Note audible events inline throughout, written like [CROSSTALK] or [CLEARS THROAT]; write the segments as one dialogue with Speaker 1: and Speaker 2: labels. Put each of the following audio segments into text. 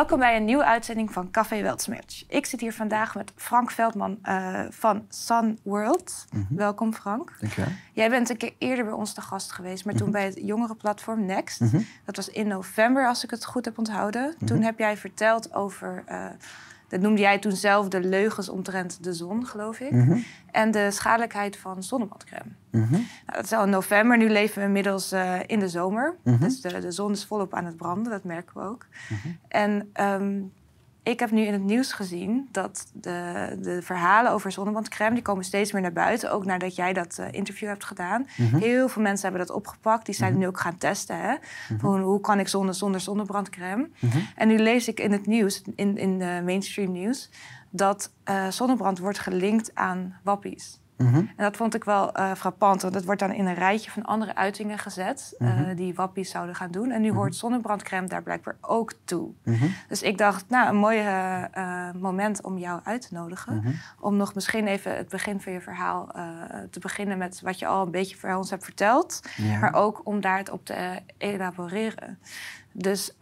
Speaker 1: Welkom bij een nieuwe uitzending van Café Weltsmerch. Ik zit hier vandaag met Frank Veldman uh, van Sun World. Mm -hmm. Welkom Frank.
Speaker 2: Dankjewel.
Speaker 1: Jij bent een keer eerder bij ons te gast geweest, maar mm -hmm. toen bij het jongerenplatform Next. Mm -hmm. Dat was in november, als ik het goed heb onthouden. Toen heb jij verteld over... Uh, dat noemde jij toen zelf de leugens omtrent de zon, geloof ik.
Speaker 2: Mhm.
Speaker 1: En de schadelijkheid van zonnebadcrème.
Speaker 2: Mhm.
Speaker 1: Nou, dat is al in november. Nu leven we inmiddels uh, in de zomer.
Speaker 2: Mhm.
Speaker 1: Dus de, de, zon is volop aan het branden, dat merken we ook. En um, ik heb nu in het nieuws gezien dat de, de verhalen over zonnebandcrème... die komen steeds meer naar buiten. Ook nadat jij dat uh, interview hebt gedaan. Heel veel mensen hebben dat opgepakt. Die zijn nu ook gaan testen. Hè? Van, hoe kan ik zonder, zonder zonnebrandcrème? En nu lees ik in het nieuws, in, in de mainstream nieuws... dat uh, zonnebrand wordt gelinkt aan wappies.
Speaker 2: Mhm.
Speaker 1: En dat vond ik wel uh, frappant, want dat wordt dan in een rijtje van andere uitingen gezet uh,
Speaker 2: Mhm.
Speaker 1: die wappies zouden gaan doen. En nu hoort zonnebrandcrème daar blijkbaar ook toe.
Speaker 2: Mhm.
Speaker 1: Dus ik dacht, nou, een mooi uh, moment om jou uit te nodigen.
Speaker 2: Mhm.
Speaker 1: Om nog misschien even het begin van je verhaal te beginnen met wat je al een beetje voor ons hebt verteld.
Speaker 2: Ja.
Speaker 1: Maar ook om daar het op te elaboreren. Dus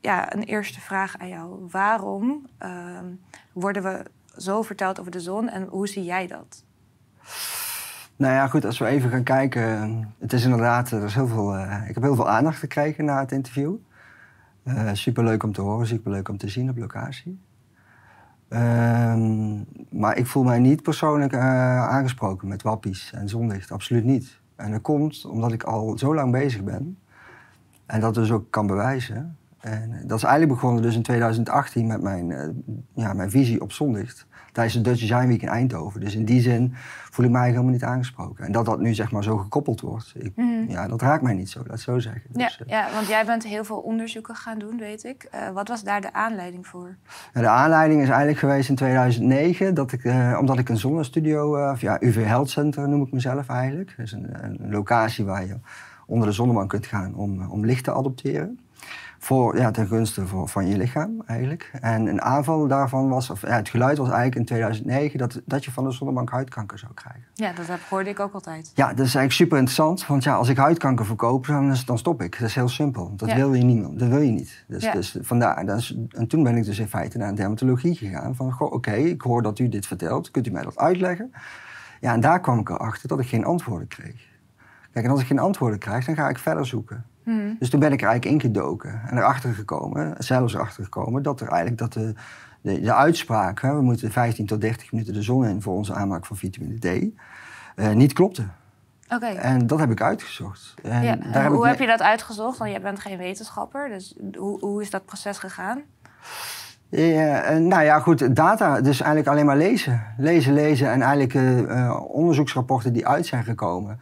Speaker 1: ja, een eerste vraag aan jou. Waarom worden we zo verteld over de zon en hoe zie jij dat?
Speaker 2: Nou ja, goed, als we even gaan kijken. Het is inderdaad, er is heel veel, uh, ik heb heel veel aandacht gekregen na het interview. Uh, superleuk om te horen, superleuk om te zien op locatie. Uh, maar ik voel mij niet persoonlijk aangesproken met wappies en zonlicht, absoluut niet. En dat komt omdat ik al zo lang bezig ben en dat dus ook kan bewijzen. En dat is eigenlijk begonnen dus in 2018 met mijn, uh, ja, mijn visie op zonlicht tijdens het Dutch Design Week in Eindhoven. Dus in die zin voel ik mij helemaal niet aangesproken. En dat dat nu zeg maar zo gekoppeld wordt, ik, mm. ja, dat raakt mij niet zo, laat zo zeggen.
Speaker 1: Ja,
Speaker 2: dus, uh,
Speaker 1: ja, want jij bent heel veel onderzoeken gaan doen, weet ik. Uh, wat was daar de aanleiding voor?
Speaker 2: De aanleiding is eigenlijk geweest in 2009, dat ik, uh, omdat ik een zonnestudio, of ja, UV Health Center noem ik mezelf eigenlijk. Dat is een, een locatie waar je onder de zonnebank kunt gaan om, om licht te adopteren. Voor, ja, ten gunste voor, van je lichaam eigenlijk. En een aanval daarvan was, of ja, het geluid was eigenlijk in 2009 dat, dat je van de zonnebank huidkanker zou krijgen.
Speaker 1: Ja, dat heb, hoorde ik ook altijd.
Speaker 2: Ja, dat is eigenlijk super interessant. Want ja, als ik huidkanker verkoop, dan, dan stop ik. Dat is heel simpel. Dat
Speaker 1: Ja.
Speaker 2: wil je niemand. Dat wil je niet. Dus,
Speaker 1: Ja.
Speaker 2: dus vandaar. En toen ben ik dus in feite naar een dermatologie gegaan. Van, goh, oké, ik hoor dat u dit vertelt. Kunt u mij dat uitleggen? Ja, en daar kwam ik erachter dat ik geen antwoorden kreeg. Kijk, en als ik geen antwoorden krijg, dan ga ik verder zoeken.
Speaker 1: Hmm.
Speaker 2: Dus toen ben ik er eigenlijk ingedoken en erachter gekomen, zelfs erachter gekomen, dat er eigenlijk dat de, de, de uitspraak, hè, we moeten 15 tot 30 minuten de zon in voor onze aanmaak van vitamine D, eh, niet klopte.
Speaker 1: Oké.
Speaker 2: En dat heb ik uitgezocht. En
Speaker 1: Ja,
Speaker 2: daar
Speaker 1: en hoe heb je dat uitgezocht? Want jij bent geen wetenschapper. Dus hoe, hoe is dat proces gegaan?
Speaker 2: Ja, eh, nou ja, goed, data, dus eigenlijk alleen maar lezen. Lezen, lezen en eigenlijk eh, onderzoeksrapporten die uit zijn gekomen.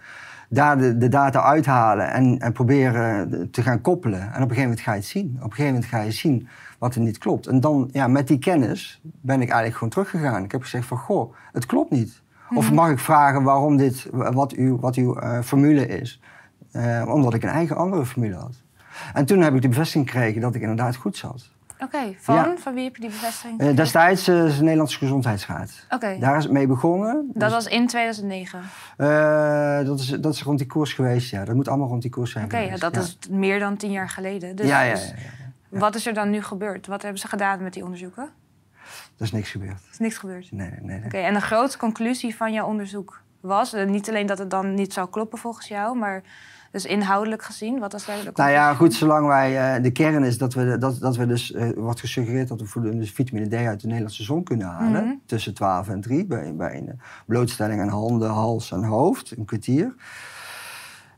Speaker 2: Daar de, de data uithalen en, en proberen de- te gaan koppelen. En op een gegeven moment ga je het zien. Op een gegeven moment ga je zien wat er niet klopt. En dan, ja, met die kennis ben ik eigenlijk gewoon teruggegaan. Ik heb gezegd van, goh, het klopt niet. Of mag ik vragen waarom dit, wat uw, wat uw eh, formule is? Eh, omdat ik een eigen andere formule had. En toen heb ik de bevestiging gekregen dat ik inderdaad goed zat.
Speaker 1: Oké, van?
Speaker 2: Ja.
Speaker 1: Van wie heb je die bevestiging?
Speaker 2: Eh, destijds eh, is de Nederlandse Gezondheidsraad.
Speaker 1: Oké,
Speaker 2: Daar is het mee begonnen.
Speaker 1: dat was in 2009.
Speaker 2: Dus, eh, dat, is, dat is rond die koers geweest, ja. Dat moet allemaal rond die koers zijn
Speaker 1: Oké, ja, dat
Speaker 2: ja.
Speaker 1: is meer dan tien jaar geleden. Dus,
Speaker 2: ja, ja, ja,
Speaker 1: dus wat is er dan nu gebeurd? Wat hebben ze gedaan met die onderzoeken? Er
Speaker 2: Er is niks gebeurd.
Speaker 1: is niks gebeurd.
Speaker 2: Nee, nee, nee.
Speaker 1: Oké, en de grootste conclusie van jouw onderzoek was... niet alleen dat het dan niet zou kloppen volgens jou... maar dus inhoudelijk gezien, wat was daar de
Speaker 2: Nou ja, goed, zolang wij... eh, de kern is dat we, dat, dat we dus... eh, wordt gesuggereerd dat we voldoende vitamine D uit de Nederlandse zon kunnen halen.
Speaker 1: Mhm.
Speaker 2: Tussen 12 en 3. Bij, bij een blootstelling aan handen, hals en hoofd. Een kwartier.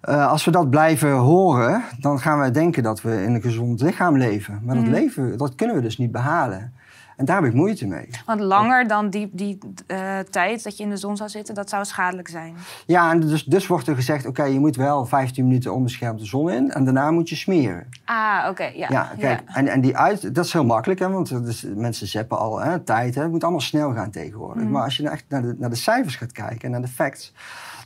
Speaker 2: Eh, als we dat blijven horen, dan gaan we denken dat we in een gezond lichaam leven. Maar
Speaker 1: Mhm.
Speaker 2: dat leven, dat kunnen we dus niet behalen. En daar heb ik moeite mee.
Speaker 1: Want langer dan die, die eh, tijd dat je in de zon zou zitten... dat zou schadelijk zijn.
Speaker 2: Ja, en dus, dus wordt er gezegd, oké, je moet wel 15 minuten onbeschermd de zon in en daarna moet je smeren.
Speaker 1: Ah, oké, ja.
Speaker 2: Ja, kijk,
Speaker 1: ja.
Speaker 2: En, en die uit, dat is heel makkelijk, hè, want is, mensen zeppen al hè, tijd, hè, het moet allemaal snel gaan tegenwoordig.
Speaker 1: Mhm.
Speaker 2: Maar als je nou echt naar de, naar de cijfers gaat kijken en naar de facts,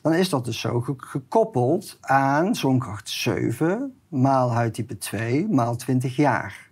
Speaker 2: dan is dat dus zo ge- gekoppeld aan zonkracht 7 maal huidtype 2 maal 20 jaar.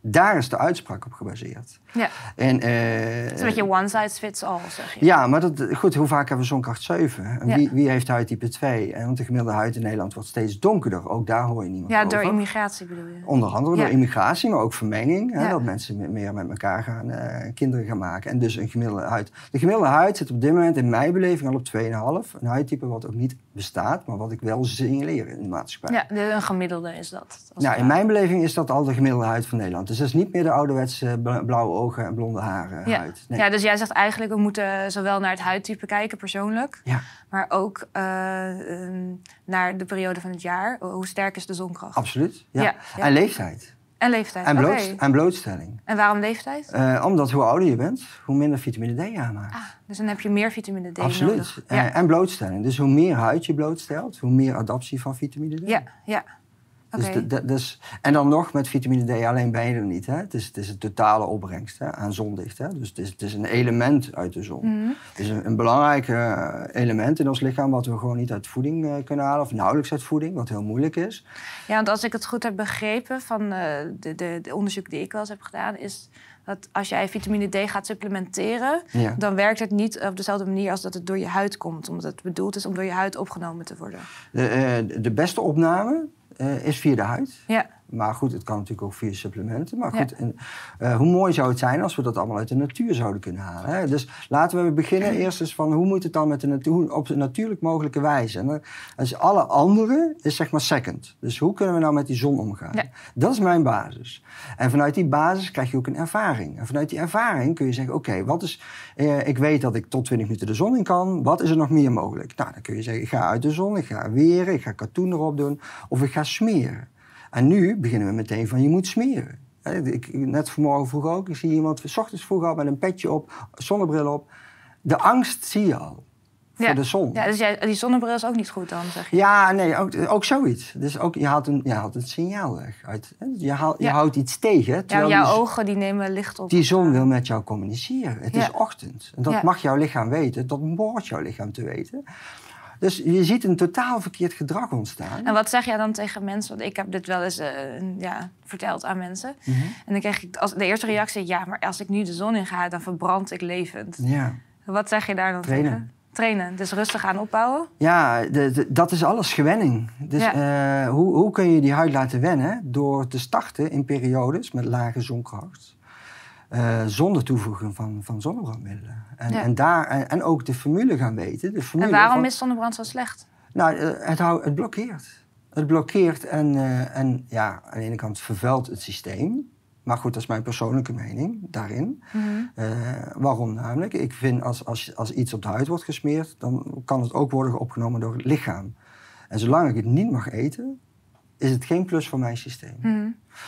Speaker 2: Daar is de uitspraak op gebaseerd.
Speaker 1: Ja.
Speaker 2: En,
Speaker 1: het is een beetje one size fits all, zeg je.
Speaker 2: Ja, maar dat, goed, hoe vaak hebben we zonkracht 7? En wie, wie heeft huidtype 2? En want de gemiddelde huid in Nederland wordt steeds donkerder. Ook daar hoor je niemand
Speaker 1: ja,
Speaker 2: over.
Speaker 1: Ja, door immigratie bedoel je?
Speaker 2: Onder andere door immigratie, maar ook vermenging. Hè, dat mensen meer met elkaar gaan, uh, kinderen gaan maken. En dus een gemiddelde huid. De gemiddelde huid zit op dit moment in mijn beleving al op 2,5. Een huidtype wat ook niet bestaat, maar wat ik wel signaleer in de maatschappij.
Speaker 1: Ja, de, een gemiddelde is dat.
Speaker 2: Nou, in mijn beleving is dat al de gemiddelde huid van Nederland. Dus dat is niet meer de ouderwetse blauwe ogen en blonde haren
Speaker 1: ja.
Speaker 2: huid.
Speaker 1: Nee. Ja, dus jij zegt eigenlijk we moeten zowel naar het huidtype kijken persoonlijk,
Speaker 2: ja.
Speaker 1: maar ook uh, um, naar de periode van het jaar. Hoe sterk is de zonkracht?
Speaker 2: Absoluut. Ja. En leeftijd.
Speaker 1: En leeftijd.
Speaker 2: En, bloot,
Speaker 1: okay.
Speaker 2: en blootstelling.
Speaker 1: En waarom leeftijd?
Speaker 2: Uh, omdat hoe ouder je bent, hoe minder vitamine D je aanmaakt.
Speaker 1: Ah, dus dan heb je meer vitamine D
Speaker 2: Absoluut.
Speaker 1: nodig.
Speaker 2: Ja. En blootstelling. Dus hoe meer huid je blootstelt, hoe meer adaptie van vitamine D.
Speaker 1: Ja, ja.
Speaker 2: Dus
Speaker 1: Okay.
Speaker 2: de, de, dus, en dan nog met vitamine D alleen ben je er niet. Hè? Het, is, het is een totale opbrengst hè, aan zonlicht. Hè? Dus het is, het is een element uit de zon.
Speaker 1: Mhm.
Speaker 2: Het is een, een belangrijk uh, element in ons lichaam wat we gewoon niet uit voeding uh, kunnen halen. Of nauwelijks uit voeding, wat heel moeilijk is.
Speaker 1: Ja, want als ik het goed heb begrepen van uh, de, de, de onderzoek die ik wel eens heb gedaan... is dat als jij vitamine D gaat supplementeren...
Speaker 2: Ja.
Speaker 1: dan werkt het niet op dezelfde manier als dat het door je huid komt. Omdat het bedoeld is om door je huid opgenomen te worden.
Speaker 2: De, eh, de beste opname is via de huid.
Speaker 1: Ja.
Speaker 2: Maar goed, het kan natuurlijk ook via supplementen. Maar goed, en, uh, hoe mooi zou het zijn als we dat allemaal uit de natuur zouden kunnen halen. Hè? Dus laten we beginnen [CLEARS THROAT] eerst eens van hoe moet het dan met de natuur, op een natuurlijk mogelijke wijze. En dan is alle andere is zeg maar second. Dus hoe kunnen we nou met die zon omgaan?
Speaker 1: Ja.
Speaker 2: Dat is mijn basis. En vanuit die basis krijg je ook een ervaring. En vanuit die ervaring kun je zeggen, oké, okay, wat is... Uh, ik weet dat ik tot 20 minuten de zon in kan. Wat is er nog meer mogelijk? Nou, dan kun je zeggen, ik ga uit de zon, ik ga weren, ik ga katoen erop doen. Of ik ga smeren. En nu beginnen we meteen van je moet smeren. Ik, net vanmorgen vroeg ook, ik zie iemand s ochtends vroeg al met een petje op, zonnebril op. De angst zie je al. Voor
Speaker 1: ja.
Speaker 2: de zon.
Speaker 1: Ja, dus jij, die zonnebril is ook niet goed dan, zeg je?
Speaker 2: Ja, nee, ook, ook zoiets. Dus ook, je, haalt een, je haalt het signaal weg. Uit, je, haalt, je houdt iets tegen.
Speaker 1: Ja, jouw
Speaker 2: die,
Speaker 1: ogen die nemen licht op.
Speaker 2: die zon wil met jou communiceren. Het is ochtend. En dat mag jouw lichaam weten. Dat hoort jouw lichaam te weten. Dus je ziet een totaal verkeerd gedrag ontstaan.
Speaker 1: En wat zeg jij dan tegen mensen? Want ik heb dit wel eens eh, ja, verteld aan mensen.
Speaker 2: Mhm.
Speaker 1: En dan kreeg ik als, de eerste reactie... ja, maar als ik nu de zon in ga, dan verbrand ik levend.
Speaker 2: Ja.
Speaker 1: Wat zeg je daar dan
Speaker 2: Trainen.
Speaker 1: tegen? Trainen. Dus rustig aan opbouwen.
Speaker 2: Ja, de, de- dat is alles gewenning. Dus eh, hoe, hoe kun je die huid laten wennen? Door te starten in periodes met lage zonkracht. eh, zonder toevoeging van, van zonnebrandmiddelen. En,
Speaker 1: Ja.
Speaker 2: en, daar, en, en ook de formule gaan weten. De formule
Speaker 1: En waarom
Speaker 2: van-
Speaker 1: is zonnebrand zo slecht?
Speaker 2: Nou, eh, het, hou, het blokkeert. Het blokkeert en, eh, en ja, aan de ene kant vervuilt het systeem. Maar goed, dat is mijn persoonlijke mening daarin.
Speaker 1: Mhm.
Speaker 2: Eh, waarom namelijk? Ik vind als, als, als iets op de huid wordt gesmeerd, dan kan het ook worden opgenomen door het lichaam. En zolang ik het niet mag eten, is het geen plus voor mijn systeem.
Speaker 1: Mhm.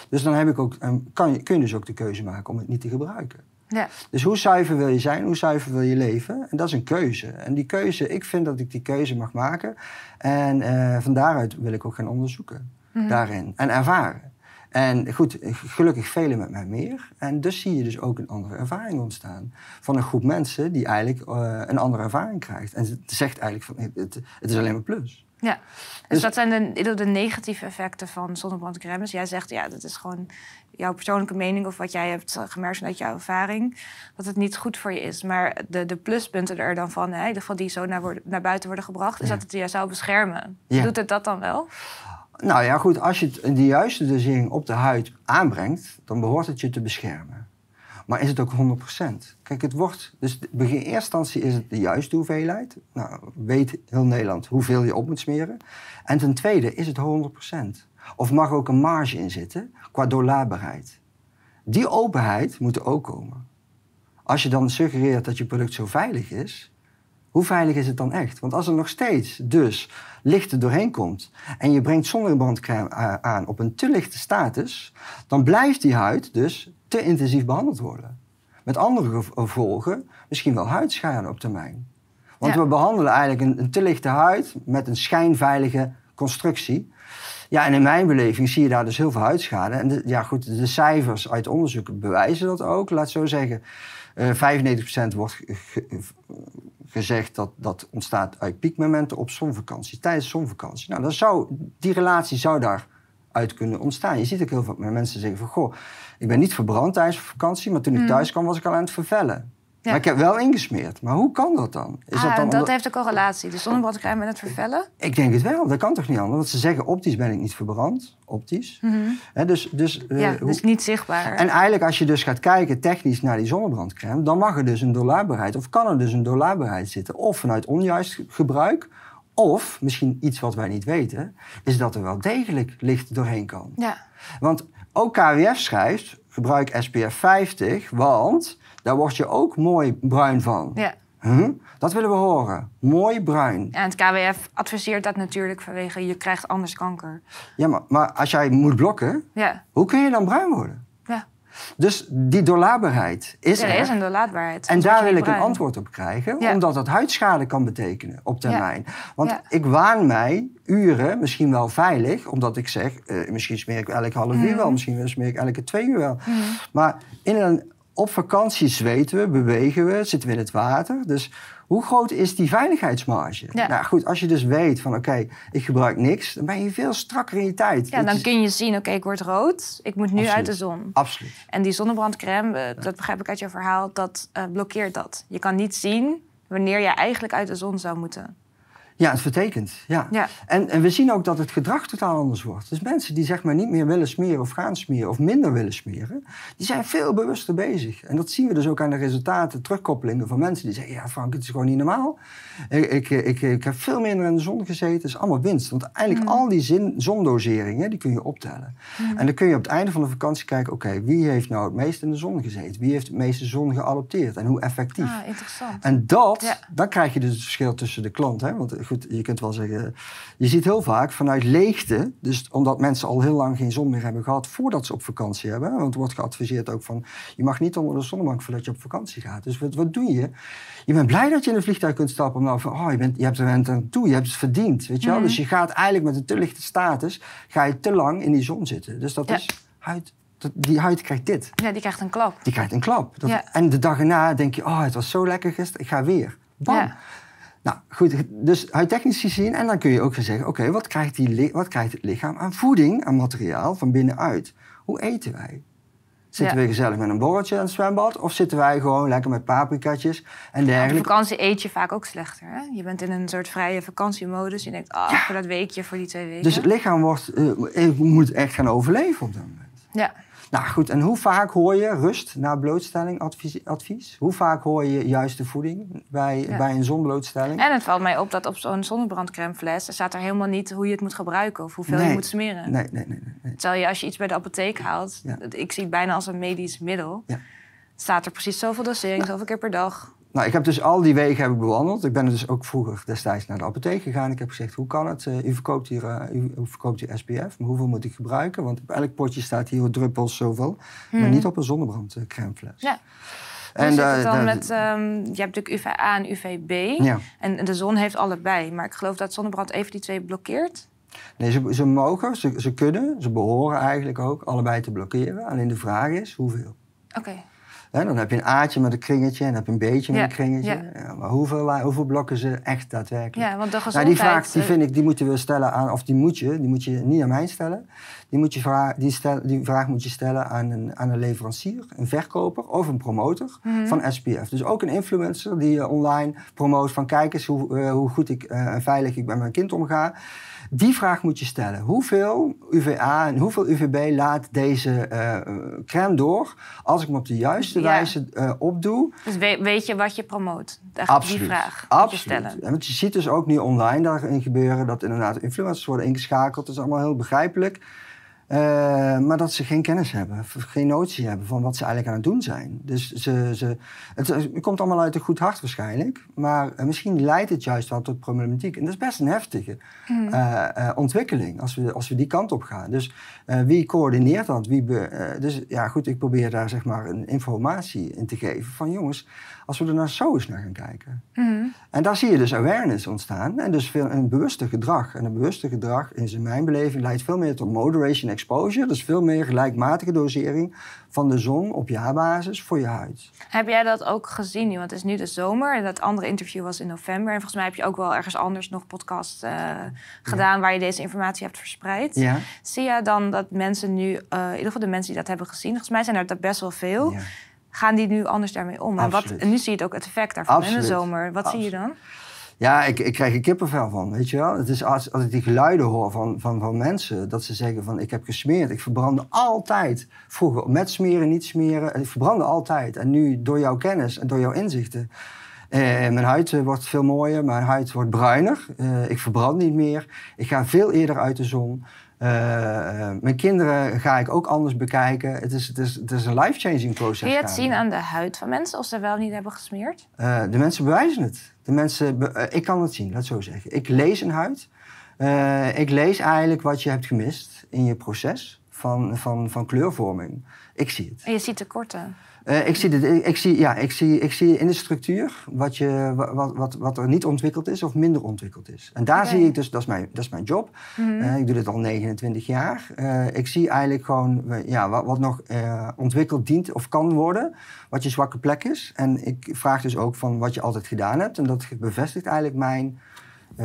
Speaker 2: Dus dan heb ik ook, kan je, kun je dus ook de keuze maken om het niet te gebruiken.
Speaker 1: Ja.
Speaker 2: Dus hoe zuiver wil je zijn, hoe zuiver wil je leven? En dat is een keuze. En die keuze, ik vind dat ik die keuze mag maken. En eh, van daaruit wil ik ook gaan onderzoeken
Speaker 1: Mhm.
Speaker 2: daarin en ervaren. En goed, gelukkig velen met mij meer. En dus zie je dus ook een andere ervaring ontstaan. Van een groep mensen die eigenlijk eh, een andere ervaring krijgt. En het zegt eigenlijk van, het, het is alleen maar plus.
Speaker 1: Ja, dus,
Speaker 2: Dus-
Speaker 1: dat zijn de, de negatieve effecten van zonnebrandcrèmes. Jij zegt, ja, dat is gewoon jouw persoonlijke mening... of wat jij hebt gemerkt vanuit jouw ervaring... dat het niet goed voor je is. Maar de, de pluspunten er dan van, hè, in ieder geval die zo naar, worden, naar buiten worden gebracht... is
Speaker 2: Ja.
Speaker 1: dat het je zou beschermen.
Speaker 2: Ja.
Speaker 1: Doet het dat dan wel?
Speaker 2: Nou ja, goed, als je het- de juiste dosering op de huid aanbrengt, dan behoort het je te beschermen. Maar is het ook 100%? Kijk, het wordt, dus in eerste instantie is het de juiste hoeveelheid. Nou, weet heel Nederland hoeveel je op moet smeren. En ten tweede is het 100%. Of mag ook een marge in zitten qua doorlaatbaarheid. Die openheid moet er ook komen. Als je dan suggereert dat je product zo veilig is, hoe veilig is het dan echt? Want als er nog steeds dus licht er doorheen komt en je brengt zonnebrandcrème aan op een te lichte status, dan blijft die huid dus te intensief behandeld worden. Met andere gev- gevolgen, misschien wel huidschade op termijn. Want
Speaker 1: Ja.
Speaker 2: we behandelen eigenlijk een, een te lichte huid met een schijnveilige constructie. Ja, en in mijn beleving zie je daar dus heel veel huidschade. En de, ja, goed, de cijfers uit onderzoeken bewijzen dat ook. Laat zo zeggen, eh 95% wordt ge- ge- gezegd dat dat ontstaat uit piekmomenten op zonvakantie, tijdens zonvakantie. Nou, dan zou, die relatie zou daar uit kunnen ontstaan. Je ziet ook heel met mensen zeggen van... goh, ik ben niet verbrand tijdens vakantie... maar toen ik thuis kwam was ik al aan het vervellen.
Speaker 1: Ja.
Speaker 2: Maar ik heb wel ingesmeerd. Maar hoe kan dat dan? Is
Speaker 1: Ah,
Speaker 2: dat dan
Speaker 1: dat heeft een correlatie. De zonnebrandcrème en het vervellen.
Speaker 2: Ik denk het wel, dat kan toch niet anders? Want ze zeggen optisch ben ik niet verbrand. Optisch. Hè, dus, dus, eh,
Speaker 1: ja,
Speaker 2: hoe-
Speaker 1: dus niet zichtbaar.
Speaker 2: En eigenlijk als je dus gaat kijken technisch naar die zonnebrandcrème... dan mag er dus een doorlaatbaarheid, of kan er dus een doorlaatbaarheid zitten. Of vanuit onjuist gebruik... Of, misschien iets wat wij niet weten, is dat er wel degelijk licht doorheen kan.
Speaker 1: ja.
Speaker 2: Want ook KWF schrijft, gebruik SPF 50, want daar word je ook mooi bruin van.
Speaker 1: Ja.
Speaker 2: Huh? Dat willen we horen. Mooi bruin.
Speaker 1: En het KWF adviseert dat natuurlijk vanwege je krijgt anders kanker.
Speaker 2: Ja, maar, maar als jij moet blokken,
Speaker 1: Ja,
Speaker 2: hoe kun je dan bruin worden? Dus die doorlaatbaarheid is
Speaker 1: er
Speaker 2: er.
Speaker 1: is een doorlaatbaarheid.
Speaker 2: En daar wil ik een antwoord op krijgen,
Speaker 1: Ja.
Speaker 2: omdat dat huidschade kan betekenen op termijn. Want
Speaker 1: Ja.
Speaker 2: ik waan mij uren misschien wel veilig, omdat ik zeg, eh, misschien smeer ik elke half
Speaker 1: Mhm.
Speaker 2: uur wel, misschien smeer ik elke twee uur wel. Maar in een, op vakantie zweten we, bewegen we, zitten we in het water. Dus hoe groot is die veiligheidsmarge?
Speaker 1: Ja.
Speaker 2: Nou goed, als je dus weet van oké, ik gebruik niks, dan ben je veel strakker in je tijd.
Speaker 1: Ja,
Speaker 2: Dat
Speaker 1: dan
Speaker 2: is-
Speaker 1: kun je zien, oké, ik word rood. Ik moet nu
Speaker 2: Absoluut.
Speaker 1: uit de zon.
Speaker 2: Absoluut.
Speaker 1: En die zonnebrandcrème, eh, dat begrijp ik uit jouw verhaal, dat eh, blokkeert dat. Je kan niet zien wanneer je eigenlijk uit de zon zou moeten.
Speaker 2: Ja, het vertekent. Ja.
Speaker 1: Ja.
Speaker 2: En, en we zien ook dat het gedrag totaal anders wordt. Dus mensen die zeg maar niet meer willen smeren of gaan smeren of minder willen smeren, die zijn veel bewuster bezig. En dat zien we dus ook aan de resultaten, terugkoppelingen van mensen die zeggen: Ja, Frank, het is gewoon niet normaal. Ik, ik, ik, ik heb veel minder in de zon gezeten. Het is allemaal winst. Want eigenlijk al die zin, zondoseringen, die kun je optellen. En dan kun je op het einde van de vakantie kijken: oké, wie heeft nou het meest in de zon gezeten? Wie heeft het meeste zon geadopteerd en hoe effectief?
Speaker 1: Ah, interessant.
Speaker 2: En dat,
Speaker 1: Ja.
Speaker 2: dan krijg je dus het verschil tussen de klant. Hè? Want goed, je kunt wel zeggen, je ziet heel vaak vanuit leegte, dus omdat mensen al heel lang geen zon meer hebben gehad voordat ze op vakantie hebben. Want er wordt geadviseerd ook van, je mag niet onder de zonnebank voordat je op vakantie gaat. Dus wat, wat doe je? Je bent blij dat je in een vliegtuig kunt stappen, omdat van, oh, je, bent, je hebt er aan toe, je hebt het verdiend. Weet je wel? Dus je gaat eigenlijk met een te lichte status, ga je te lang in die zon zitten. Dus dat
Speaker 1: Ja.
Speaker 2: is huid, die huid krijgt dit.
Speaker 1: Ja, die krijgt een klap.
Speaker 2: Die krijgt een klap. Dat-
Speaker 1: Ja.
Speaker 2: En de dag erna denk je, oh, het was zo lekker gisteren, ik ga weer. Bam.
Speaker 1: Ja.
Speaker 2: Nou goed, dus huidtechnisch gezien, en dan kun je ook gaan zeggen, oké, wat, krijgt die wat krijgt het lichaam aan voeding, aan materiaal van binnenuit? Hoe eten wij? Zitten
Speaker 1: Ja.
Speaker 2: we gezellig met een borreltje aan het zwembad? Of zitten wij gewoon lekker met paprikatjes en
Speaker 1: Op
Speaker 2: dergelijke?
Speaker 1: vakantie eet je vaak ook slechter. Hè? Je bent in een soort vrije vakantiemodus. Je denkt, ah, voor dat weekje, voor die twee weken.
Speaker 2: Dus het lichaam wordt, eh, moet echt gaan overleven op dat moment.
Speaker 1: ja.
Speaker 2: Nou goed, en hoe vaak hoor je rust na blootstelling advies? advies? Hoe vaak hoor je juiste voeding bij,
Speaker 1: Ja.
Speaker 2: bij een zonblootstelling?
Speaker 1: En het valt mij op dat op zo'n zonnebrandcrèmefles... er staat er helemaal niet hoe je het moet gebruiken... of hoeveel
Speaker 2: Nee.
Speaker 1: je moet smeren.
Speaker 2: Nee, nee, nee. nee, nee.
Speaker 1: Terwijl je als je iets bij de apotheek haalt...
Speaker 2: Ja.
Speaker 1: ik zie het bijna als een medisch middel...
Speaker 2: Ja.
Speaker 1: staat er precies zoveel dosering, zoveel keer per dag.
Speaker 2: Nou, ik heb dus al die wegen heb ik bewandeld. Ik ben dus ook vroeger destijds naar de apotheek gegaan. Ik heb gezegd, hoe kan het? Eh, u, verkoopt hier, eh, u, u verkoopt hier SPF, maar hoeveel moet ik gebruiken? Want op elk potje staat hier druppels zoveel. Maar niet op een zonnebrandcrèmefles.
Speaker 1: Hmm. Ja.
Speaker 2: En
Speaker 1: En zit
Speaker 2: daar-
Speaker 1: het dan met, ehm, je hebt natuurlijk UVA en UVB.
Speaker 2: Ja.
Speaker 1: En de zon heeft allebei. Maar ik geloof dat zonnebrand even die twee blokkeert.
Speaker 2: Nee, ze, ze mogen, ze, ze kunnen, ze behoren eigenlijk ook allebei te blokkeren. Alleen de vraag is, hoeveel?
Speaker 1: Oké.
Speaker 2: Hè, dan heb je een A'tje met een kringetje en dan heb je een B'tje met
Speaker 1: Ja,
Speaker 2: een kringetje.
Speaker 1: ja.
Speaker 2: Maar hoeveel, hoeveel blokken ze echt daadwerkelijk?
Speaker 1: Ja, want de
Speaker 2: Nou,
Speaker 1: gezondheid...
Speaker 2: die vraag die
Speaker 1: eh,
Speaker 2: vind ik, die moeten we stellen aan, of die moet je, die moet je niet aan mij stellen. Die, moet je vra die, stel, die vraag moet je stellen aan een, aan een leverancier, een verkoper of een promotor
Speaker 1: Mhm.
Speaker 2: van SPF. Dus ook een influencer die eh, online promoot van kijk eens hoe, eh, hoe goed ik eh, en veilig ik met mijn kind omga. Die vraag moet je stellen. Hoeveel UVA en hoeveel UVB laat deze crème door als ik hem op de juiste
Speaker 1: Ja.
Speaker 2: wijze opdoe?
Speaker 1: Dus weet, weet je wat je promoot?
Speaker 2: Absoluut.
Speaker 1: Die vraag je
Speaker 2: Absoluut.
Speaker 1: stellen.
Speaker 2: En want je ziet dus ook nu online daarin gebeuren dat inderdaad influencers worden ingeschakeld. Dat is allemaal heel begrijpelijk. Eh, maar dat ze geen kennis hebben, geen notie hebben van wat ze eigenlijk aan het doen zijn. Dus ze, ze, het, het komt allemaal uit een goed hart waarschijnlijk. Maar eh, misschien leidt het juist wel tot problematiek. En dat is best een heftige eh, eh, ontwikkeling als we, als we die kant op gaan. Dus eh, wie coördineert dat? Wie be- eh, dus ja, goed, ik probeer daar zeg maar een informatie in te geven van jongens, als we er nou zo eens naar gaan kijken.
Speaker 1: Mhm.
Speaker 2: En daar zie je dus awareness ontstaan en dus veel, een bewuste gedrag. En een bewuste gedrag, in mijn beleving, leidt veel meer tot moderation exposure. Dus veel meer gelijkmatige dosering van de zon op jaarbasis voor je huid.
Speaker 1: Heb jij dat ook gezien nu? Want het is nu de zomer en dat andere interview was in november. En volgens mij heb je ook wel ergens anders nog podcast uh, gedaan waar je deze informatie hebt verspreid.
Speaker 2: Ja.
Speaker 1: Zie je dan dat mensen nu, uh, in ieder geval de mensen die dat hebben gezien, volgens mij zijn er best wel veel. Ja. Gaan die nu anders daarmee om? En, wat, en nu zie je het ook het effect daarvan in de zomer. Wat zie je dan?
Speaker 2: Ja, ik, ik krijg er kippenvel van, weet je wel. Het is als, als ik die geluiden hoor van, van, van mensen, dat ze zeggen van ik heb gesmeerd. Ik verbrandde altijd. Vroeger met smeren, niet smeren. Ik verbrandde altijd. En nu door jouw kennis en door jouw inzichten. Eh, mijn huid eh, wordt veel mooier, mijn huid wordt bruiner. Eh, ik verbrand niet meer. Ik ga veel eerder uit de zon. Uh, mijn kinderen ga ik ook anders bekijken. Het is, het is, het is een life-changing proces.
Speaker 1: Kun je het zien aan de huid van mensen of ze wel niet hebben gesmeerd?
Speaker 2: Uh, de mensen bewijzen het. De mensen be ik kan het zien, laat het zo zeggen. Ik lees een huid. ik lees eigenlijk wat je hebt gemist in je proces van, van, van kleurvorming. Ik zie het.
Speaker 1: En je ziet tekorten?
Speaker 2: Uh, ik, zie de, ik, zie, ja, ik, zie, ik zie in de structuur wat, je, wat, wat, wat er niet ontwikkeld is of minder ontwikkeld is. En daar zie ik dus, dat is mijn, dat is mijn job. Mm -hmm. uh, ik doe dit al 29 jaar. Uh, ik zie eigenlijk gewoon ja, wat, wat nog ontwikkeld dient of kan worden, wat je zwakke plek is. En ik vraag dus ook van wat je altijd gedaan hebt. En dat bevestigt eigenlijk mijn,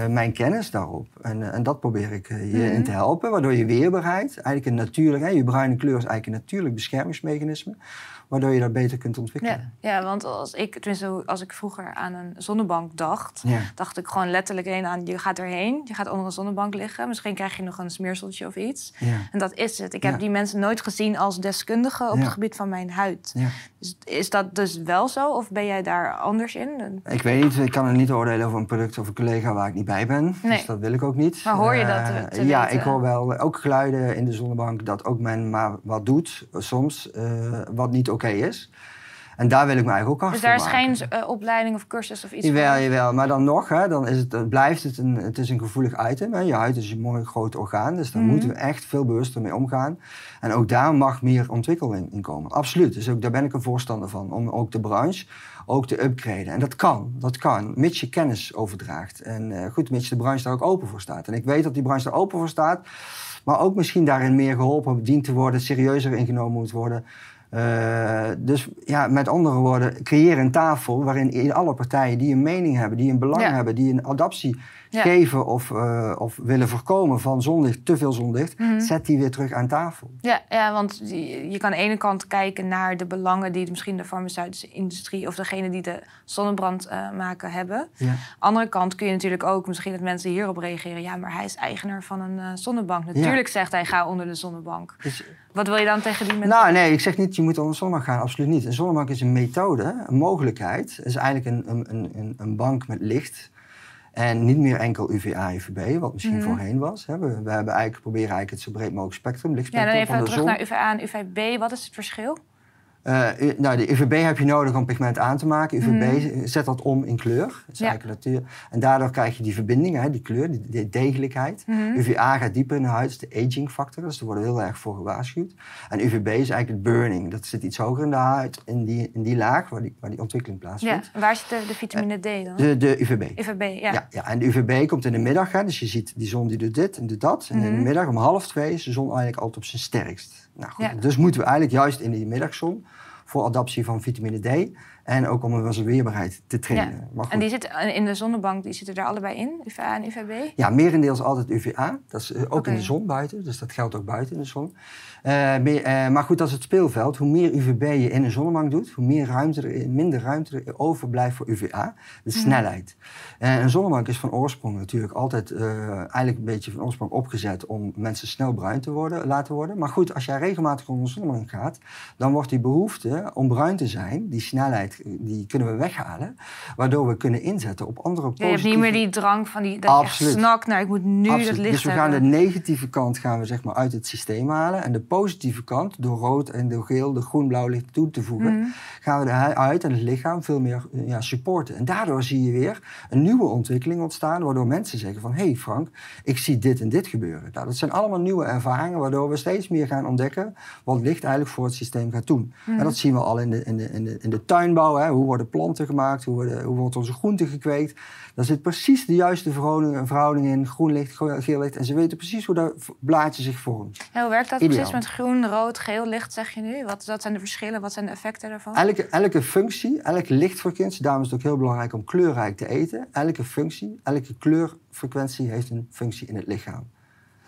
Speaker 2: mijn kennis daarop. En, en dat probeer ik je mm -hmm. in te helpen, waardoor je weerbaarheid, eigenlijk een natuurlijk, hè, je bruine kleur is eigenlijk een natuurlijk beschermingsmechanisme waardoor je dat beter kunt ontwikkelen.
Speaker 1: Ja, ja want als ik, tenminste, als ik vroeger aan een zonnebank dacht,
Speaker 2: ja.
Speaker 1: dacht ik gewoon letterlijk heen aan, je gaat erheen, je gaat onder een zonnebank liggen, misschien krijg je nog een smeerseltje of iets.
Speaker 2: Ja.
Speaker 1: En dat is het. Ik heb die mensen nooit gezien als deskundigen op het gebied van mijn huid. Is dat dus wel zo, of ben jij daar anders in?
Speaker 2: Ik weet niet, ik kan er niet oordelen over een product of een collega waar ik niet bij ben.
Speaker 1: Nee.
Speaker 2: Dus dat wil ik ook niet.
Speaker 1: Maar hoor je dat? Te, te
Speaker 2: ja,
Speaker 1: weten?
Speaker 2: ik hoor wel ook geluiden in de zonnebank dat ook men maar wat doet, soms, uh, wat niet oké okay is. En daar wil ik me eigenlijk ook
Speaker 1: Dus
Speaker 2: achter
Speaker 1: daar is
Speaker 2: maken.
Speaker 1: geen uh, opleiding of cursus of iets
Speaker 2: Jawel,
Speaker 1: voor?
Speaker 2: jawel. Maar dan nog, hè, dan is het, blijft het een, het is een gevoelig item. Hè. Je huid is een mooi groot orgaan, dus daar
Speaker 1: Mhm.
Speaker 2: moeten we echt veel bewuster mee omgaan. En ook daar mag meer ontwikkeling in komen. Absoluut. Dus ook, daar ben ik een voorstander van. Om ook de branche ook te upgraden. En dat kan, dat kan, mits je kennis overdraagt. En uh, goed, mits de branche daar ook open voor staat. En ik weet dat die branche daar open voor staat. Maar ook misschien daarin meer geholpen dient te worden, serieuzer ingenomen moet worden. Uh, dus ja, met andere woorden, creëer een tafel waarin alle partijen die een mening hebben, die een belang
Speaker 1: Ja.
Speaker 2: hebben, die een adaptie
Speaker 1: Ja.
Speaker 2: geven of, uh, of willen voorkomen van zonlicht, te veel zonlicht,
Speaker 1: Mhm.
Speaker 2: zet die weer terug aan tafel.
Speaker 1: Ja, ja, want je, kan aan de ene kant kijken naar de belangen die misschien de farmaceutische industrie of degene die de zonnebrand uh, maken hebben.
Speaker 2: Ja.
Speaker 1: Andere kant kun je natuurlijk ook misschien dat mensen hierop reageren. Ja, maar hij is eigenaar van een uh, zonnebank. Natuurlijk zegt hij ga onder de zonnebank.
Speaker 2: Dus,
Speaker 1: Wat wil je dan tegen die mensen?
Speaker 2: nou, nee, ik zeg niet je moet onder de zonnebank gaan, absoluut niet. Een zonnebank is een methode, een mogelijkheid. Het is eigenlijk een, een, een, een bank met licht. En niet meer enkel UVA, UVB, wat misschien
Speaker 1: Mhm.
Speaker 2: voorheen was. We, we hebben eigenlijk, proberen eigenlijk het zo breed mogelijk spectrum,
Speaker 1: ja,
Speaker 2: lichtspectrum
Speaker 1: dan even
Speaker 2: de
Speaker 1: terug
Speaker 2: zon.
Speaker 1: naar UVA en UVB. Wat is het verschil?
Speaker 2: Uh, u- nou, de UVB heb je nodig om pigment aan te maken. UVB
Speaker 1: Mhm.
Speaker 2: zet dat om in kleur.
Speaker 1: Ja.
Speaker 2: En daardoor krijg je die verbinding, hè, die kleur, die, die degelijkheid.
Speaker 1: Mhm.
Speaker 2: UVA gaat dieper in de huid, dat is de aging factor. Dus daar worden heel erg voor gewaarschuwd. En UVB is eigenlijk het burning. Dat zit iets hoger in de huid, in die, in die laag waar die, waar die ontwikkeling
Speaker 1: Ja,
Speaker 2: plaatsvindt.
Speaker 1: waar zit de, de vitamine D dan?
Speaker 2: De, de UVB.
Speaker 1: UVB, ja.
Speaker 2: Ja, ja, en de UVB komt in de middag. Hè, dus je ziet die zon die doet dit en doet dat. En in de
Speaker 1: Mhm.
Speaker 2: middag om half twee is de zon eigenlijk altijd op zijn sterkst. Nou, goed,
Speaker 1: Ja.
Speaker 2: Dus moeten we eigenlijk juist in die middagzon voor adaptie van vitamine D en ook om onze weerbaarheid te trainen. Goed,
Speaker 1: En die zitten in de zonnebank, die zitten er allebei in, UVA en UVB?
Speaker 2: ja, merendeels altijd UVA. Dat is eh, ook in de zon buiten, dus dat geldt ook buiten in de zon. Eh, meer- eh, maar goed, dat is het speelveld. Hoe meer UVB je in een zonnebank doet, hoe meer ruimte er, minder ruimte er overblijft voor UVA. De
Speaker 1: Mhm.
Speaker 2: snelheid. En een zonnebank is van oorsprong natuurlijk altijd eh, eigenlijk een beetje van oorsprong opgezet om mensen snel bruin te worden, laten worden. Maar goed, als jij regelmatig onder een zonnebank gaat, dan wordt die behoefte om bruin te zijn, die snelheid, eh, die kunnen we weghalen. Waardoor we kunnen inzetten op andere
Speaker 1: Ja,
Speaker 2: positieve...
Speaker 1: je hebt niet meer die drang van die, dat
Speaker 2: Absoluut.
Speaker 1: snakt naar ik moet nu
Speaker 2: Absoluut.
Speaker 1: dat licht
Speaker 2: dus we gaan
Speaker 1: hebben.
Speaker 2: de negatieve kant gaan we zeg maar uit het systeem halen. En de positieve kant, door rood en door geel, de groen-blauw licht toe te voegen,
Speaker 1: Mhm.
Speaker 2: gaan we de huid en het lichaam veel meer ja, supporten. En daardoor zie je weer een nieuwe ontwikkeling ontstaan, waardoor mensen zeggen van, hé hey Frank, ik zie dit en dit gebeuren. Nou, dat zijn allemaal nieuwe ervaringen, waardoor we steeds meer gaan ontdekken wat licht eigenlijk voor het systeem gaat doen. En dat zien we al in de, in de, in de, in de tuinbouw landbouw, hè, hoe worden planten gemaakt, hoe, worden, hoe wordt onze groente gekweekt. Daar zit precies de juiste verhouding, verhouding in, groen licht, geel licht. En ze weten precies hoe dat blaadje zich vormt.
Speaker 1: Hoe werkt dat precies met groen, rood, geel licht, zeg je nu? Wat, wat zijn de verschillen, wat zijn de effecten daarvan?
Speaker 2: Elke, elke functie, elke lichtfrequentie, daarom is het ook heel belangrijk om kleurrijk te eten. Elke functie, elke kleurfrequentie heeft een functie in het lichaam.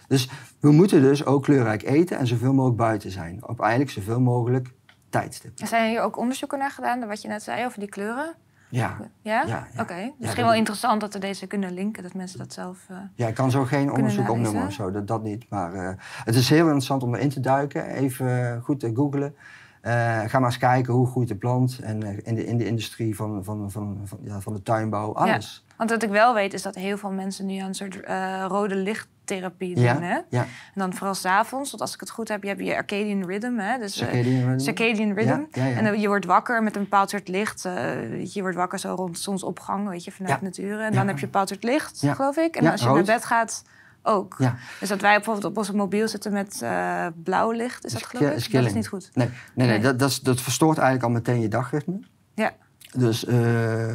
Speaker 2: Dus we moeten dus ook kleurrijk eten en zoveel mogelijk buiten zijn. Op eigenlijk zoveel mogelijk tijdstip.
Speaker 1: Zijn hier ook onderzoeken naar gedaan, wat je net zei over die kleuren?
Speaker 2: Ja.
Speaker 1: Ja? ja, Oké. Misschien wel interessant dat we deze kunnen linken, dat mensen dat zelf. Uh,
Speaker 2: ja, ik kan zo geen onderzoek opnemen of zo, dat, dat niet. Maar uh, het is heel interessant om erin te duiken. Even goed te googlen. Uh, ga maar eens kijken hoe groeit de plant en in, de, in de industrie van, van, van, van, ja, van de tuinbouw, alles.
Speaker 1: Want wat ik wel weet is dat heel veel mensen nu aan een soort rode licht therapie doen. Hè?
Speaker 2: Ja.
Speaker 1: En dan vooral s'avonds, want als ik het goed heb, je hebt je circadian rhythm. Hè? Dus,
Speaker 2: circadian rhythm.
Speaker 1: Circadian rhythm. En je wordt wakker met een bepaald soort licht. Uh, je wordt wakker zo rond zonsopgang, weet je, vanuit de natuur. En dan heb je een bepaald soort licht, geloof ik. En als je naar bed gaat, ook. Dus dat wij bijvoorbeeld op onze mobiel zitten met uh, blauw licht, is dat geloof ik? Dat is niet goed.
Speaker 2: Nee, nee, nee, Dat, dat, is, dat verstoort eigenlijk al meteen je dagritme.
Speaker 1: Ja.
Speaker 2: Dus uh,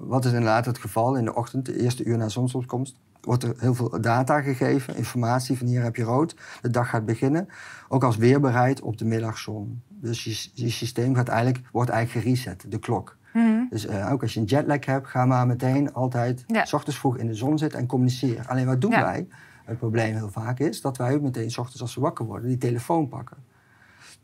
Speaker 2: wat is inderdaad het geval in de ochtend, de eerste uur na zonsopkomst? wordt er heel veel data gegeven, informatie van hier heb je rood, de dag gaat beginnen. Ook als weerbaarheid op de middagzon. Dus je, je systeem gaat eigenlijk, wordt eigenlijk gereset, de klok.
Speaker 1: Mhm.
Speaker 2: Dus uh, ook als je een jetlag hebt, ga maar meteen altijd
Speaker 1: ja.
Speaker 2: s ochtends vroeg in de zon zitten en communiceren. Alleen wat doen
Speaker 1: Ja.
Speaker 2: wij? Het probleem heel vaak is dat wij ook meteen s ochtends als we wakker worden die telefoon pakken.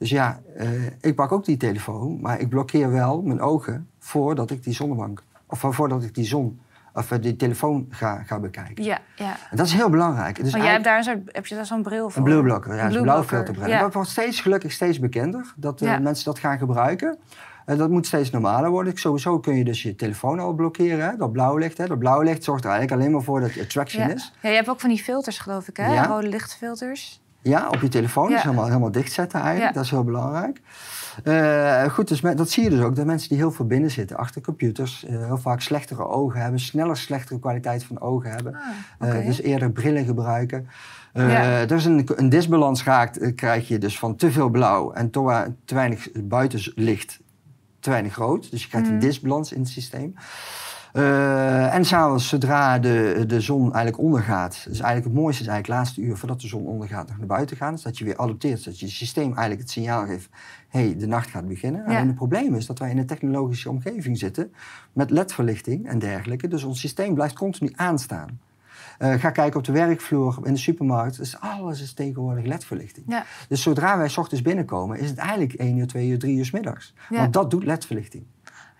Speaker 2: Dus ja, eh, ik pak ook die telefoon, maar ik blokkeer wel mijn ogen voordat ik die zonnebank, of voordat ik die zon of eh, die telefoon ga, ga bekijken.
Speaker 1: Ja, ja.
Speaker 2: En dat is heel belangrijk. Dus
Speaker 1: Maar jij hebt daar een soort, heb je daar zo'n bril voor?
Speaker 2: een blueblocker, ja,
Speaker 1: Een
Speaker 2: blauwfilterbril.
Speaker 1: ja.
Speaker 2: Dat wordt steeds gelukkig steeds bekender dat eh,
Speaker 1: Ja.
Speaker 2: mensen dat gaan gebruiken. En dat moet steeds normaler worden. Sowieso kun je dus je telefoon al blokkeren, hè? dat blauw licht. Hè? Dat blauw licht zorgt er eigenlijk alleen maar voor dat je attraction
Speaker 1: Ja.
Speaker 2: is.
Speaker 1: ja, je hebt ook van die filters, geloof ik, hè? Rode lichtfilters.
Speaker 2: Ja, op je telefoon.
Speaker 1: Ja.
Speaker 2: Dus helemaal, helemaal dichtzetten eigenlijk. Dat is heel belangrijk. Eh, goed, dus dat zie je dus ook. Dat mensen die heel veel binnen zitten, achter computers, eh, heel vaak slechtere ogen hebben, sneller slechtere kwaliteit van ogen hebben.
Speaker 1: Ah,
Speaker 2: Eh, dus eerder brillen gebruiken. Eh
Speaker 1: Ja.
Speaker 2: Dus een, een disbalans raakt, krijg je dus van te veel blauw en te, te weinig buitenlicht, te weinig rood. Dus je krijgt een disbalans in het systeem. Eh, en s'avonds, zodra de, de zon eigenlijk ondergaat, dus eigenlijk het mooiste is eigenlijk het laatste uur voordat de zon ondergaat nog naar buiten gaan, is dat je weer adopteert, dat je systeem eigenlijk het signaal geeft, hé, hey, de nacht gaat beginnen.
Speaker 1: Ja.
Speaker 2: Alleen het probleem is dat wij in een technologische omgeving zitten met ledverlichting en dergelijke, dus ons systeem blijft continu aanstaan. Eh, ga kijken op de werkvloer, in de supermarkt, dus alles is tegenwoordig ledverlichting.
Speaker 1: Ja.
Speaker 2: Dus zodra wij 's ochtends binnenkomen, is het eigenlijk 1 uur, 2 uur, 3 uur 's middags.
Speaker 1: Ja.
Speaker 2: Want dat doet ledverlichting.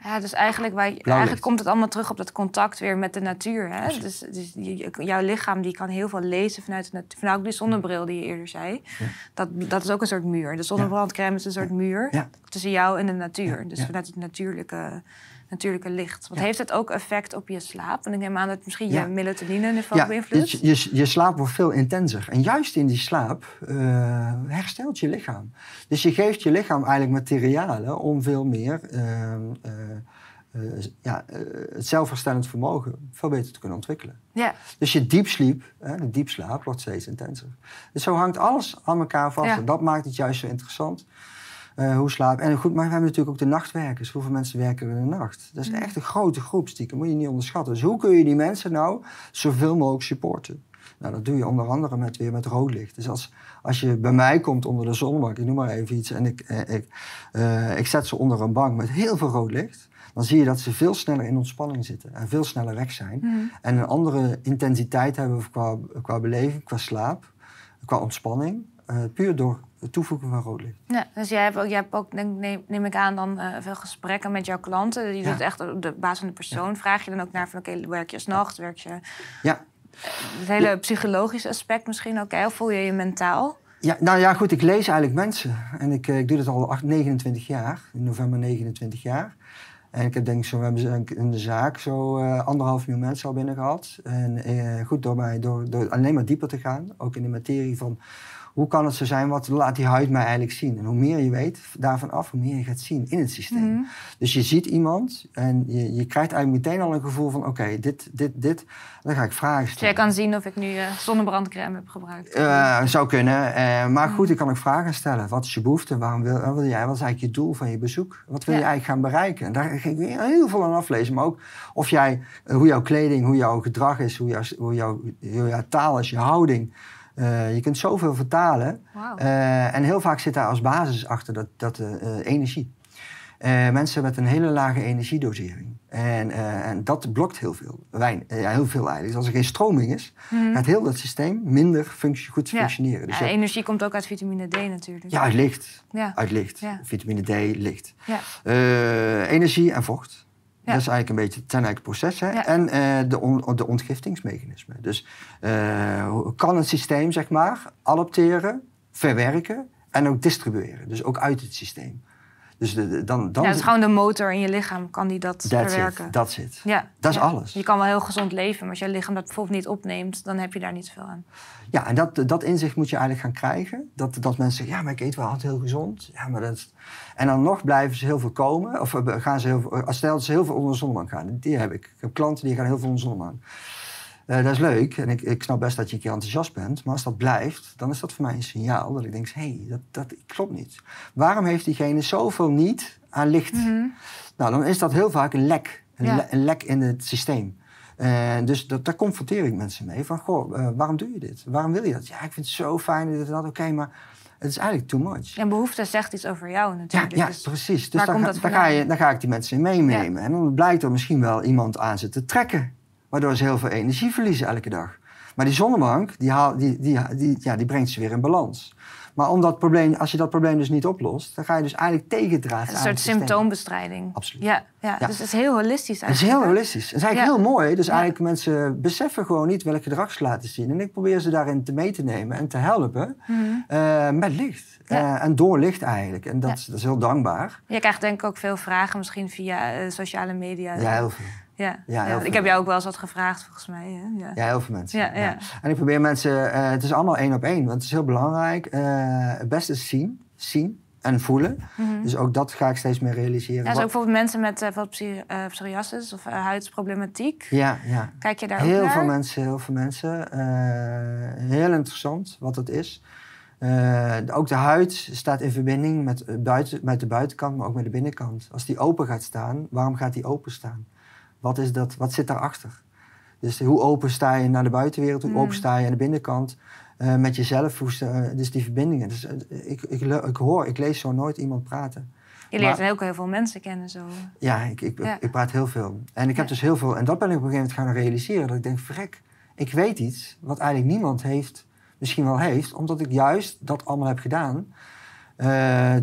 Speaker 1: Ja, dus eigenlijk, wij, eigenlijk komt het allemaal terug op dat contact weer met de natuur. Hè? Dus, dus jouw lichaam die kan heel veel lezen vanuit de natuur. Vanuit die zonnebril die je eerder zei. Dat, dat is ook een soort muur. De zonnebrandcrème is een soort muur tussen jou en de natuur. Dus vanuit het natuurlijke, natuurlijke licht. Want
Speaker 2: Ja.
Speaker 1: heeft het ook effect op je slaap? Want ik neem aan dat misschien
Speaker 2: Ja.
Speaker 1: je melatonine-niveau
Speaker 2: Ja,
Speaker 1: beïnvloedt.
Speaker 2: dus je, je slaap wordt veel intenser. En juist in die slaap eh, herstelt je lichaam. Dus je geeft je lichaam eigenlijk materialen om veel meer eh, eh, eh, ja, het zelfherstellend vermogen veel beter te kunnen ontwikkelen.
Speaker 1: Ja,
Speaker 2: Dus je diepsleep, hè, de diepslaap, wordt steeds intenser. Dus zo hangt alles aan elkaar vast.
Speaker 1: Ja.
Speaker 2: En dat maakt het juist zo interessant. Eh, hoe slaap. En goed, maar we hebben natuurlijk ook de nachtwerkers. Hoeveel mensen werken er in de nacht? Dat is echt een grote groep, stiekem. Moet je niet onderschatten. Dus hoe kun je die mensen nou zoveel mogelijk supporten? Nou, dat doe je onder andere met, weer met rood licht. Dus als, als je bij mij komt onder de zonnebank, ik noem maar even iets, en ik, eh, ik, eh, ik zet ze onder een bank met heel veel rood licht, dan zie je dat ze veel sneller in ontspanning zitten en veel sneller weg zijn. En een andere intensiteit hebben qua, qua beleving, qua slaap, qua ontspanning, eh, puur door toevoegen van rood licht.
Speaker 1: Ja, dus jij hebt ook, jij hebt ook denk, neem, neem ik aan, dan eh, veel gesprekken met jouw klanten. Je
Speaker 2: Ja.
Speaker 1: doet echt op de basis van de persoon. Vraag je dan ook naar van, oké, werk je s'nachts, werk je...
Speaker 2: Ja,
Speaker 1: Het hele psychologische aspect misschien ook? Of voel je je mentaal?
Speaker 2: Ja, nou ja, goed, ik lees eigenlijk mensen. En ik, eh, ik doe dit al acht- 29 jaar, in november 29 jaar. En ik heb denk ik zo, we hebben in de zaak zo eh, anderhalf miljoen mensen al binnen gehad. En eh, goed, door, mij, door, door alleen maar dieper te gaan, ook in de materie van hoe kan het zo zijn, wat laat die huid mij eigenlijk zien? En hoe meer je weet daarvan af, hoe meer je gaat zien in het systeem.
Speaker 1: Mhm.
Speaker 2: Dus je ziet iemand en je, je krijgt eigenlijk meteen al een gevoel van, oké, dit, dit, dit. Dan ga ik vragen
Speaker 1: Dus jij
Speaker 2: stellen.
Speaker 1: kan zien of ik nu eh, zonnebrandcrème heb gebruikt.
Speaker 2: Eh, zou kunnen. Eh, maar goed, ik kan ook vragen stellen. Wat is je behoefte? Waarom wil, wat wil jij? Wat is eigenlijk je doel van je bezoek? Wat wil
Speaker 1: Ja.
Speaker 2: je eigenlijk gaan bereiken? En daar ga ik heel veel aan aflezen. Maar ook of jij, hoe jouw kleding, hoe jouw gedrag is, hoe jouw, hoe jouw, hoe jouw taal is, je houding. Eh, je kunt zoveel vertalen. Eh, en heel vaak zit daar als basis achter dat, dat eh, energie. Mensen met een hele lage energiedosering. En, en dat blokt heel veel. Wijn, ja, heel veel eigenlijk. Dus als er geen stroming is,
Speaker 1: Mhm.
Speaker 2: gaat heel dat systeem minder functie, goed
Speaker 1: Ja.
Speaker 2: functioneren. Dus
Speaker 1: Ja, energie komt ook uit vitamine D natuurlijk.
Speaker 2: ja, uit licht.
Speaker 1: Ja.
Speaker 2: Uit licht. Vitamine D, licht.
Speaker 1: Ja.
Speaker 2: Energie en vocht.
Speaker 1: Ja.
Speaker 2: Dat is eigenlijk een beetje, het zijn eigenlijk processen.
Speaker 1: Ja.
Speaker 2: En eh, de, on, de ontgiftingsmechanismen. Dus eh, kan het systeem, zeg maar, adopteren, verwerken en ook distribueren. Dus ook uit het systeem. Dus de, dan, dan
Speaker 1: Ja, het is gewoon de motor in je lichaam kan die dat
Speaker 2: that's
Speaker 1: verwerken.
Speaker 2: it, that's it.
Speaker 1: Ja,
Speaker 2: Dat is
Speaker 1: ja.
Speaker 2: alles.
Speaker 1: Je kan wel heel gezond leven, maar als je lichaam dat bijvoorbeeld niet opneemt, dan heb je daar niet zoveel aan.
Speaker 2: Ja, en dat, dat inzicht moet je eigenlijk gaan krijgen. Dat, dat mensen zeggen, ja, maar ik eet wel altijd heel gezond. Ja, maar dat. En dan nog blijven ze heel veel komen. Of eh, gaan ze heel veel, als stel dat ze heel veel onder de zonnebank gaan. Die heb ik. Ik heb klanten die gaan heel veel onder de zonnebank. Eh, dat is leuk en ik, ik snap best dat je een keer enthousiast bent. Maar als dat blijft, dan is dat voor mij een signaal dat ik denk, hé, hey, dat, dat klopt niet. Waarom heeft diegene zoveel niet aan licht?
Speaker 1: Mhm.
Speaker 2: Nou, dan is dat heel vaak een lek. Een,
Speaker 1: Ja.
Speaker 2: le- een lek in het systeem. Dus dat, daar confronteer ik mensen mee. Van, goh, eh, waarom doe je dit? Waarom wil je dat? Ja, ik vind het zo fijn, dit en dat. Oké, maar het is eigenlijk too much.
Speaker 1: En behoefte zegt iets over jou
Speaker 2: Ja,
Speaker 1: natuurlijk.
Speaker 2: ja
Speaker 1: Dus-
Speaker 2: precies. Dus
Speaker 1: komt
Speaker 2: ga,
Speaker 1: dat
Speaker 2: je, dan ga ik die mensen in meenemen. En dan blijkt er misschien wel iemand aan ze te trekken. Waardoor ze heel veel energie verliezen elke dag. Maar die zonnebank, die, haal, die, die, die, ja, die brengt ze weer in balans. Maar om dat probleem, als je dat probleem dus niet oplost, dan ga je dus eigenlijk tegendraad
Speaker 1: een soort symptoombestrijding.
Speaker 2: Absoluut.
Speaker 1: Ja, ja,
Speaker 2: Ja.
Speaker 1: dus het is heel holistisch
Speaker 2: Het is
Speaker 1: eigenlijk.
Speaker 2: heel
Speaker 1: hè?
Speaker 2: realistisch. Het is eigenlijk
Speaker 1: Ja.
Speaker 2: heel mooi. Dus eigenlijk mensen beseffen gewoon niet welk gedrag ze laten zien. En ik probeer ze daarin te mee te nemen en te helpen
Speaker 1: Mhm.
Speaker 2: eh, met licht. Eh, en door licht eigenlijk. En dat,
Speaker 1: Ja.
Speaker 2: is- dat is heel dankbaar.
Speaker 1: Je krijgt denk ik ook veel vragen, misschien via eh, sociale media.
Speaker 2: Ja, heel veel.
Speaker 1: Ja,
Speaker 2: Ja,
Speaker 1: Ik heb jou ook wel eens wat gevraagd, volgens mij. Hè? Ja.
Speaker 2: Ja, heel veel mensen.
Speaker 1: Ja.
Speaker 2: En ik probeer mensen, eh, het is allemaal één op één, want het is heel belangrijk. Eh, het beste is zien, zien en voelen.
Speaker 1: Mhm.
Speaker 2: Dus ook dat ga ik steeds meer realiseren.
Speaker 1: Ja, zo ook bijvoorbeeld mensen met eh, psoriasis of huidsproblematiek.
Speaker 2: ja, ja.
Speaker 1: Kijk je daar ook
Speaker 2: Heel
Speaker 1: naar?
Speaker 2: veel mensen, heel veel mensen. Heel interessant wat het is. Ook de huid staat in verbinding met, buiten, met de buitenkant, maar ook met de binnenkant. Als die open gaat staan, waarom gaat die open staan? Wat, is dat, wat zit daarachter? Dus hoe open sta je naar de buitenwereld, hoe
Speaker 1: Mm.
Speaker 2: open sta je aan de binnenkant? Eh, met jezelf, hoe sta, dus die verbindingen. Dus, eh, ik, ik, hoor, ik lees zo nooit iemand praten.
Speaker 1: Je leert
Speaker 2: Maar-
Speaker 1: ook heel veel mensen kennen zo.
Speaker 2: Ja, ik, ik,
Speaker 1: Ja.
Speaker 2: ik praat heel veel. En ik heb
Speaker 1: Ja.
Speaker 2: dus heel veel... En dat ben ik op een gegeven moment gaan realiseren. Dat ik denk, verrek, ik weet iets wat eigenlijk niemand heeft, misschien wel heeft. Omdat ik juist dat allemaal heb gedaan.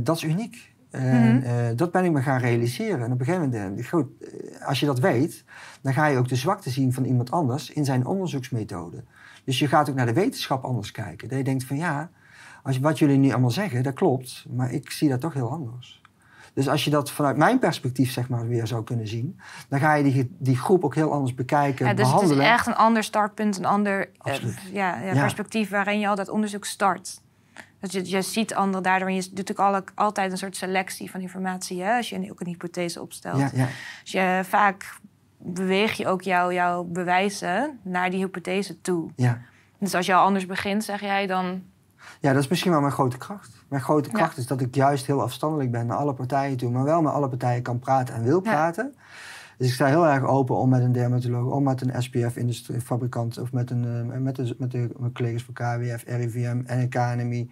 Speaker 2: Dat is uniek. En
Speaker 1: Mhm.
Speaker 2: eh, dat ben ik me gaan realiseren. En op een gegeven moment, ik, goed, eh, als je dat weet... dan ga je ook de zwakte zien van iemand anders in zijn onderzoeksmethode. Dus je gaat ook naar de wetenschap anders kijken. Dat je denkt van ja, als, wat jullie nu allemaal zeggen, dat klopt. Maar ik zie dat toch heel anders. Dus als je dat vanuit mijn perspectief zeg maar weer zou kunnen zien, dan ga je die, die groep ook heel anders bekijken,
Speaker 1: Ja, dus het
Speaker 2: behandelen.
Speaker 1: is echt een ander startpunt, een ander eh, ja, Ja. perspectief waarin je al dat onderzoek start. Dus je, je ziet anderen daardoor. En je doet alle, altijd een soort selectie van informatie. Hè? Als je een, ook een hypothese opstelt.
Speaker 2: Ja, ja,
Speaker 1: Dus je, vaak beweeg je ook jouw jouw bewijzen naar die hypothese toe.
Speaker 2: ja.
Speaker 1: Dus als je al anders begint, zeg jij dan...
Speaker 2: ja, dat is misschien wel mijn grote kracht. Mijn grote
Speaker 1: Ja.
Speaker 2: kracht is dat ik juist heel afstandelijk ben naar alle partijen toe, maar wel met alle partijen kan praten en wil
Speaker 1: Ja.
Speaker 2: Dus ik sta heel erg open om met een dermatoloog, om met een SPF-fabrikant of met, een, eh, met, de, met de mijn collega's van KWF, RIVM, NKNMI,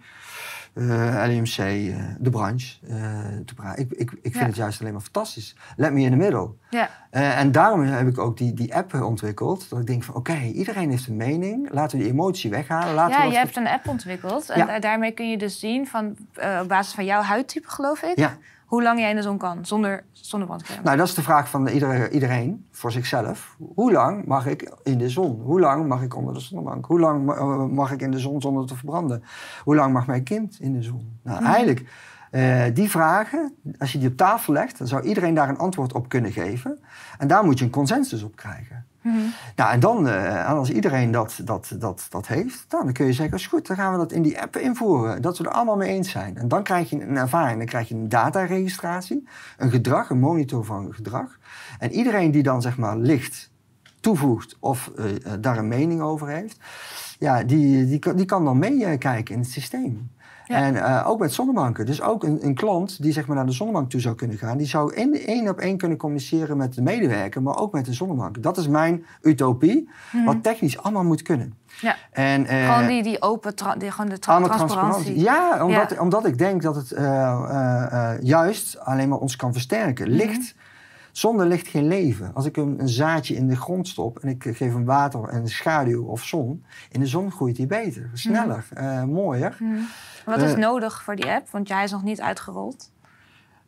Speaker 2: eh LMC, eh, de branche eh, te praten. Ik, ik, ik vind
Speaker 1: Ja.
Speaker 2: het juist alleen maar fantastisch. Let me in the middle.
Speaker 1: Ja,
Speaker 2: en daarom heb ik ook die, die app ontwikkeld. Dat ik denk van oké, iedereen heeft een mening. Laten we die emotie weghalen. Laten
Speaker 1: ja
Speaker 2: we
Speaker 1: je hebt een app ontwikkeld. En
Speaker 2: Ja.
Speaker 1: daarmee kun je dus zien van, op basis van jouw huidtype, geloof ik...
Speaker 2: Ja,
Speaker 1: hoe lang jij in de zon kan zonder zonnebrandcrème.
Speaker 2: nou dat is de vraag van iedere, iedereen voor zichzelf. Hoe lang mag ik in de zon? Hoe lang mag ik onder de zonnebank? Hoe lang eh, mag ik in de zon zonder te verbranden? Hoe lang mag mijn kind in de zon? Nou,
Speaker 1: Mhm.
Speaker 2: eigenlijk, eh, die vragen, als je die op tafel legt, dan zou iedereen daar een antwoord op kunnen geven. En daar moet je een consensus op krijgen. Mhm. Nou, en dan, uh, als iedereen dat, dat, dat, dat heeft, dan kun je zeggen, is goed, dan gaan we dat in die app invoeren. Dat we er allemaal mee eens zijn. En dan krijg je een ervaring, dan krijg je een dataregistratie, een gedrag, een monitor van gedrag. En iedereen die dan zeg maar licht toevoegt of uh, daar een mening over heeft, ja, die, die, die kan dan meekijken in het systeem. En uh, ook met zonnebanken. Dus ook een, een, klant die zeg maar naar de zonnebank toe zou kunnen gaan, die zou één op één kunnen communiceren met de medewerker, maar ook met de zonnebank. Dat is mijn utopie, mm wat technisch allemaal moet kunnen.
Speaker 1: Ja. En, uh, gewoon die, die open, die, gewoon de tra transparantie.
Speaker 2: Ja, omdat, ja. omdat ik denk dat het uh, juist alleen maar ons kan versterken. Mhm. Licht. Zonder licht geen leven. Als ik een, een, zaadje in de grond stop en ik geef hem water en schaduw of zon, in de zon groeit hij beter, sneller, mm. mooier.
Speaker 1: Mm. Wat is uh, nodig voor die app? Want jij is nog niet uitgerold.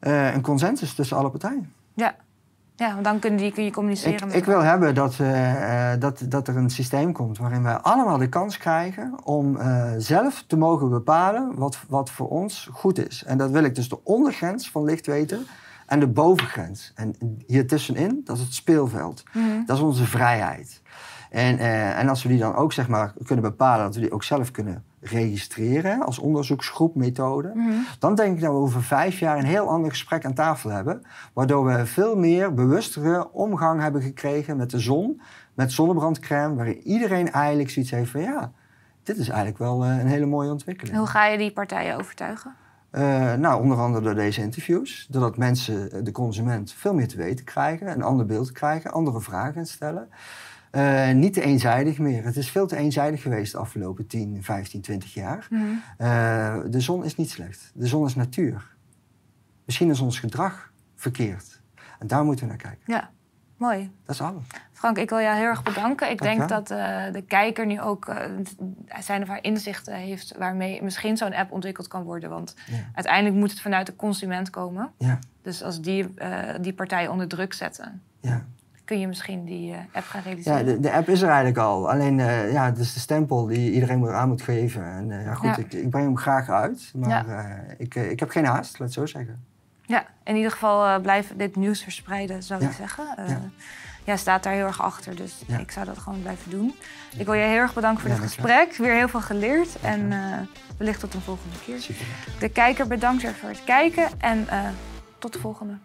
Speaker 2: Uh, een consensus tussen alle partijen.
Speaker 1: Ja, ja want dan kun je, kun je communiceren.
Speaker 2: Ik, met ik wil hebben dat, uh, dat, dat er een systeem komt waarin wij allemaal de kans krijgen om zelf te mogen bepalen wat, wat voor ons goed is. En dat wil ik dus de ondergrens van licht weten en de bovengrens. En hier tussenin, dat is het speelveld. Mm -hmm. Dat is onze vrijheid. En, uh, en als we die dan ook zeg maar, kunnen bepalen, dat we die ook zelf kunnen registreren als onderzoeksgroep, methode, mm -hmm. dan denk ik dat we over vijf jaar een heel ander gesprek aan tafel hebben. Waardoor we veel meer bewustere omgang hebben gekregen met de zon, met zonnebrandcrème, waarin iedereen eigenlijk zoiets heeft van ja, dit is eigenlijk wel uh, een hele mooie ontwikkeling.
Speaker 1: Hoe ga je die partijen overtuigen?
Speaker 2: Uh, nou, onder andere door deze interviews. Doordat mensen, de consument, veel meer te weten krijgen, een ander beeld krijgen, andere vragen stellen. Uh, niet te eenzijdig meer. Het is veel te eenzijdig geweest de afgelopen 10, 15, 20 jaar. Mm. Uh, de zon is niet slecht. De zon is natuur. Misschien is ons gedrag verkeerd. En daar moeten we naar kijken.
Speaker 1: Ja, mooi.
Speaker 2: Dat is alles.
Speaker 1: Frank, ik wil jou heel erg bedanken. Ik denk dat uh, de kijker nu ook zijn of haar inzichten heeft... waarmee misschien zo'n app ontwikkeld kan worden. Want ja. uiteindelijk moet het vanuit de consument komen. Ja. Dus als die, die partij onder druk zetten... Ja kun je misschien die uh, app gaan realiseren.
Speaker 2: Ja, de, de, app is er eigenlijk al. Alleen, uh, ja, het is de stempel die iedereen moet aan moet geven. En uh, ja, goed. Ik, ik, breng hem graag uit. Maar ik, ik heb geen haast, laat het zo zeggen.
Speaker 1: Ja, in ieder geval blijf dit nieuws verspreiden, zou ik zeggen. Ja. ja, staat daar heel erg achter, dus ik zou dat gewoon blijven doen. Ik wil je heel erg bedanken voor dit gesprek. Weer heel veel geleerd en wellicht tot een volgende keer. De kijker bedankt weer voor het kijken en tot de volgende.